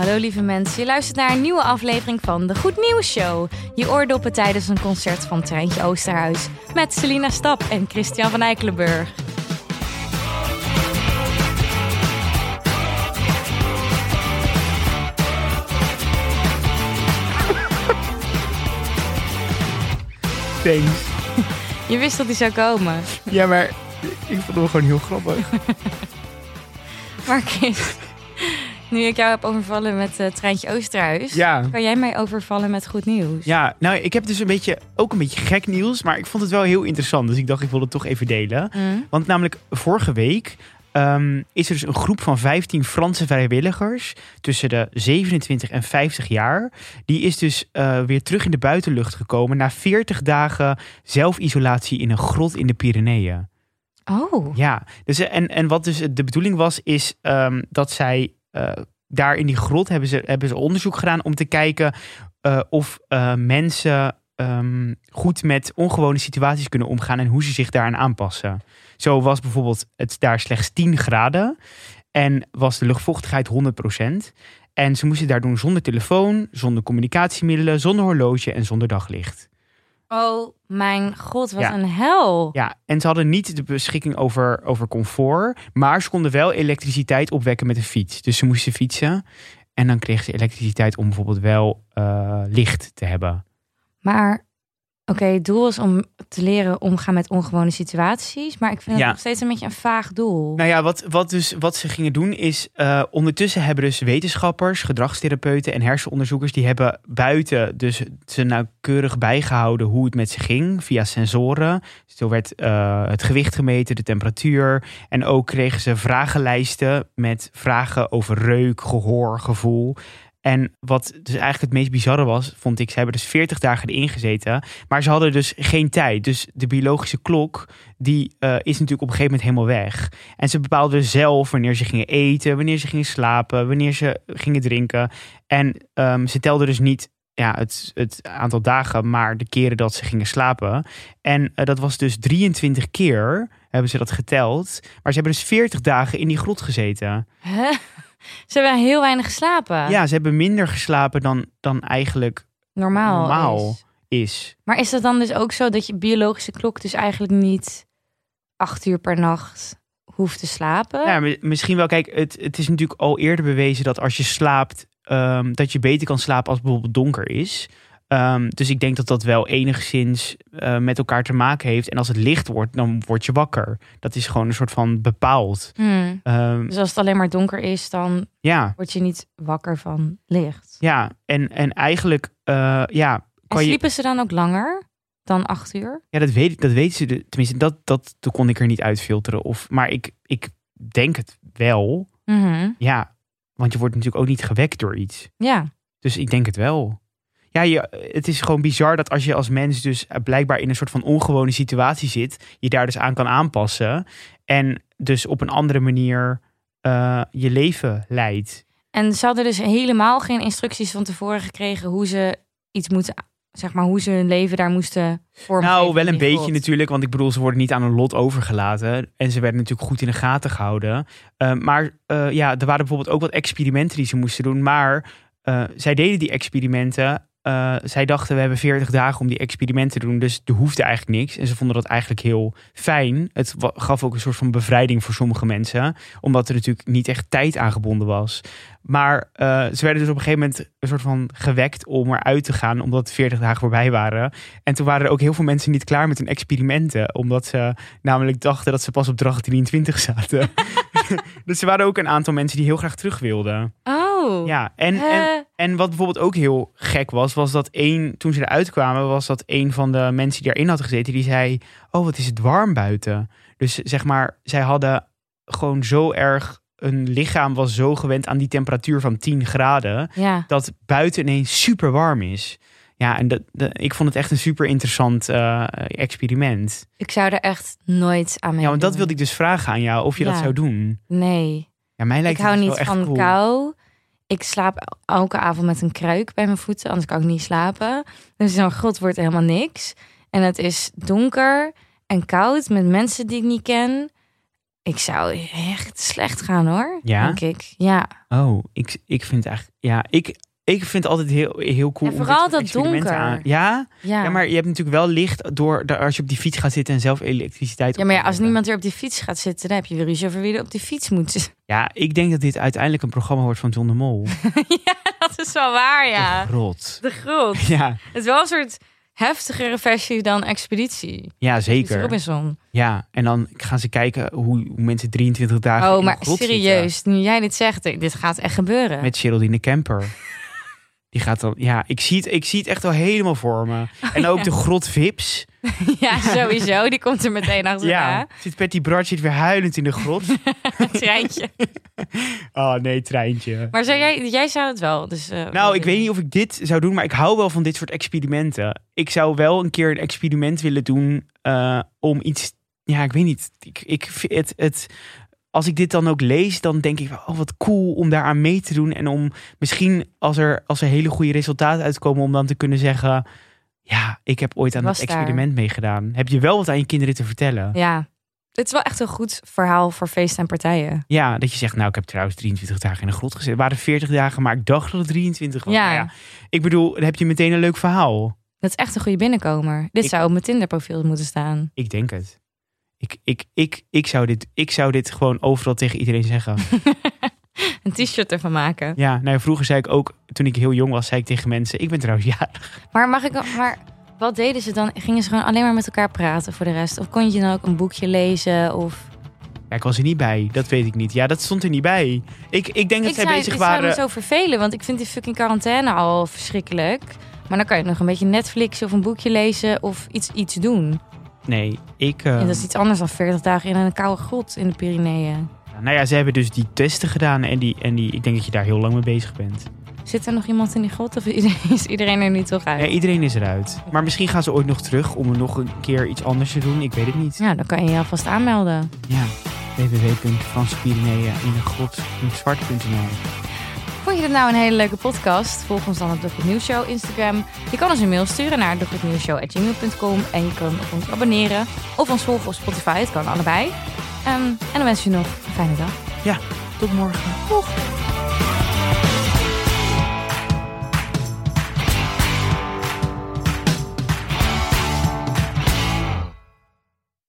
Hallo lieve mensen, je luistert naar een nieuwe aflevering van de Goed Nieuws Show. Je oordoppen tijdens een concert van Treintje Oosterhuis met Selina Stap en Christian van Eikelenburg. Thanks. Je wist dat hij zou komen. Ja, maar ik vond hem gewoon heel grappig. Maar Chris, nu ik jou heb overvallen met uh, Treintje Oosterhuis, Ja. kan jij mij overvallen met goed nieuws? Ja, nou, ik heb dus een beetje, ook een beetje gek nieuws, maar ik vond het wel heel interessant. Dus ik dacht, ik wil het toch even delen. Hm? Want namelijk vorige week ehm, is er dus een groep van 15 Franse vrijwilligers tussen de 27 en 50 jaar. Die is dus eh, weer terug in de buitenlucht gekomen na 40 dagen zelfisolatie in een grot in de Pyreneeën. Oh, Ja, dus, eh, en, en wat dus de bedoeling was, is ehm, dat zij eh, daar in die grot hebben ze, hebben ze onderzoek gedaan om te kijken eh, of eh, mensen ehm, goed met ongewone situaties kunnen omgaan en hoe ze zich daaraan aanpassen. Zo was bijvoorbeeld het daar slechts 10 graden en was de luchtvochtigheid 100%. En ze moesten daar doen zonder telefoon, zonder communicatiemiddelen, zonder horloge en zonder daglicht. Oh mijn god, wat Ja. een hel. Ja, en ze hadden niet de beschikking over, over comfort, maar ze konden wel elektriciteit opwekken met een fiets. Dus ze moesten fietsen en dan kregen ze elektriciteit om bijvoorbeeld wel eh, licht te hebben. Maar oké, het doel is om te leren omgaan met ongewone situaties. Maar ik vind het Ja. nog steeds een beetje een vaag doel. Nou ja, wat, wat, dus, wat ze gingen doen is, eh, ondertussen hebben dus wetenschappers, gedragstherapeuten en hersenonderzoekers, die hebben buiten dus ze nauwkeurig bijgehouden hoe het met ze ging via sensoren. Zo werd eh, het gewicht gemeten, de temperatuur en ook kregen ze vragenlijsten met vragen over reuk, gehoor, gevoel. En wat dus eigenlijk het meest bizarre was, vond ik, ze hebben dus 40 dagen erin gezeten, maar ze hadden dus geen tijd. Dus de biologische klok, die eh, is natuurlijk op een gegeven moment helemaal weg. En ze bepaalden zelf wanneer ze gingen eten, wanneer ze gingen slapen, wanneer ze gingen drinken. En ehm, ze telden dus niet ja, het, het aantal dagen, maar de keren dat ze gingen slapen. En eh, dat was dus 23 keer, hebben ze dat geteld. Maar ze hebben dus 40 dagen in die grot gezeten. Hè? Ze hebben heel weinig geslapen. Ja, ze hebben minder geslapen dan, dan eigenlijk normaal. normaal. is. is. Maar is het dan dus ook zo dat je biologische klok dus eigenlijk niet acht uur per nacht hoeft te slapen? Ja, mi- misschien wel. Kijk, het, het is natuurlijk al eerder bewezen dat als je slaapt, ehm, dat je beter kan slapen als het bijvoorbeeld donker is. Ehm, dus ik denk dat dat wel enigszins eh, met elkaar te maken heeft. En als het licht wordt, dan word je wakker. Dat is gewoon een soort van bepaald. Hmm. Ehm, Dus als het alleen maar donker is, dan ja, word je niet wakker van licht. ja. En, en eigenlijk, eh, ja, En je. sliepen ze dan ook langer dan acht uur? Ja, dat, weet, dat weten ze. de- Tenminste, dat, dat, dat kon ik er niet uitfilteren. Of, maar ik, ik denk het wel. Mhm. Ja, want je wordt natuurlijk ook niet gewekt door iets. Ja. Dus ik denk het wel. Ja, je, het is gewoon bizar dat als je als mens dus eh, blijkbaar in een soort van ongewone situatie zit, je daar dus aan kan aanpassen. En dus op een andere manier eh, je leven leidt. En ze hadden dus helemaal geen instructies van tevoren gekregen hoe ze iets moeten, zeg maar, hoe ze hun leven daar moesten vormgeven. Nou, wel een beetje natuurlijk, want ik bedoel, ze worden niet aan een lot overgelaten. En ze werden natuurlijk goed in de gaten gehouden. Eh, maar ja, er waren bijvoorbeeld ook wat experimenten die ze moesten doen. Maar zij deden die experimenten. Eh, zij dachten, we hebben 40 dagen om die experimenten te doen. Dus er hoefde eigenlijk niks. En ze vonden dat eigenlijk heel fijn. Het gaf ook een soort van bevrijding voor sommige mensen. Omdat er natuurlijk niet echt tijd aangebonden was. Maar eh, ze werden dus op een gegeven moment een soort van gewekt om eruit te gaan. Omdat de 40 dagen voorbij waren. En toen waren er ook heel veel mensen niet klaar met hun experimenten. Omdat ze namelijk dachten dat ze pas op dag 23 zaten. dus er waren ook een aantal mensen die heel graag terug wilden. Oh. Ja, en, en, en wat bijvoorbeeld ook heel gek was, was dat één, toen ze eruit kwamen, was dat een van de mensen die erin had gezeten, die zei: Oh, wat is het warm buiten. Dus zeg maar, zij hadden gewoon zo erg, hun lichaam was zo gewend aan die temperatuur van 10 graden, ja. dat buiten ineens super warm is. Ja, en dat, dat- ik vond het echt een super interessant eh, experiment. Ik zou er echt nooit aan mee Ja, want dat wilde ik dus vragen aan jou, of je dat zou doen. Nee. Ja, mij Ik lijkt hou het dus niet van cool. kou. Ik slaap elke avond met een kruik bij mijn voeten, anders kan ik niet slapen. Dus zo'n grot wordt helemaal niks. En het is donker en koud met mensen die ik niet ken. Ik zou echt slecht gaan hoor. Ja? Denk ik. Ja. Oh, ik, ik vind eigenlijk... Ja, ik, ik vind het altijd heel, heel cool En vooral dat donker. aan- Ja? Ja. ja, maar je hebt natuurlijk wel licht door de, als je op die fiets gaat zitten en zelf elektriciteit Ja, maar ja, als niemand weer op die fiets gaat zitten, dan heb je weer ruzie over wie er op die fiets moet. Ja, ik denk dat dit uiteindelijk een programma wordt van John de Mol. ja, dat is wel waar, ja. Rot. De grot. Ja, Het is wel een soort heftigere versie dan Expeditie. ja, Zeker. Robinson. Ja, en dan gaan ze kijken hoe, hoe mensen 23 dagen Oh, maar de grot serieus, nu jij dit zegt, dit gaat echt gebeuren. Met Geraldine Kemper. Die gaat dan, ja, ik zie het, ik zie het echt al helemaal voor me. En ook ja. de grot Vips. Ja, sowieso. Die komt er meteen achterna. Ja, zit Patty Bart zit weer huilend in de grot. Treintje. oh nee, treintje. Maar zou jij, jij zou het wel. Dus, eh, wel Nou, ik weet niet of ik dit zou doen, maar ik hou wel van dit soort experimenten. Ik zou wel een keer een experiment willen doen eh, om iets. Ja, ik weet niet. Ik, ik het, het. Als ik dit dan ook lees, dan denk ik oh, wat cool om daaraan mee te doen. En om misschien, als er, als er hele goede resultaten uitkomen, om dan te kunnen zeggen: Ja, ik heb ooit aan Was dat experiment meegedaan. Heb je wel wat aan je kinderen te vertellen? Ja. Dit is wel echt een goed verhaal voor feesten en partijen. Ja, dat je zegt, nou, ik heb trouwens 23 dagen in de grot gezeten. Het waren 40 dagen, maar ik dacht dat het 23 was. Ja. Nou ik bedoel, dan heb je meteen een leuk verhaal. Dat is echt een goede binnenkomer. Dit Ik- zou op mijn Tinder profiel moeten staan. Ik denk het. Ik, ik, ik, ik, zou dit, ik zou dit gewoon overal tegen iedereen zeggen. Een t-shirt ervan maken. ja, nou ja, vroeger zei ik ook, toen ik heel jong was, zei ik tegen mensen, ik ben trouwens ja. Maar mag ik maar wat deden ze dan? Gingen ze gewoon alleen maar met elkaar praten voor de rest? Of kon je dan ook een boekje lezen? Of ja. Ik was er niet bij, dat weet ik niet. Ja, dat stond er niet bij. Ik, ik denk dat ik zij zou, bezig dit zou me waren. zo vervelen, want ik vind die fucking quarantaine al verschrikkelijk. Maar dan kan je nog een beetje Netflix of een boekje lezen of iets, iets doen. Nee, ik... En dat is iets anders dan 40 dagen in een koude grot in de Pyreneeën. nou ja, ze hebben dus die testen gedaan en, die, en die, ik denk dat je daar heel lang mee bezig bent. Zit er nog iemand in die grot of is iedereen er nu toch uit? Ja, iedereen is eruit. Maar misschien gaan ze ooit nog terug om er nog een keer iets anders te doen. Ik weet het niet. Ja, dan kan je je alvast aanmelden. Ja, www.franspyreneeën.zwart.nl Vond je dit nou een hele leuke podcast? Volg ons dan op de Goed Nieuws Show Instagram. Je kan ons een mail sturen naar degoednieuwsshow.gmail.com en je kan op ons abonneren of ons volgen op Spotify. Het kan allebei. Ehm, en dan wens je nog een fijne dag. Tot morgen. Doeg!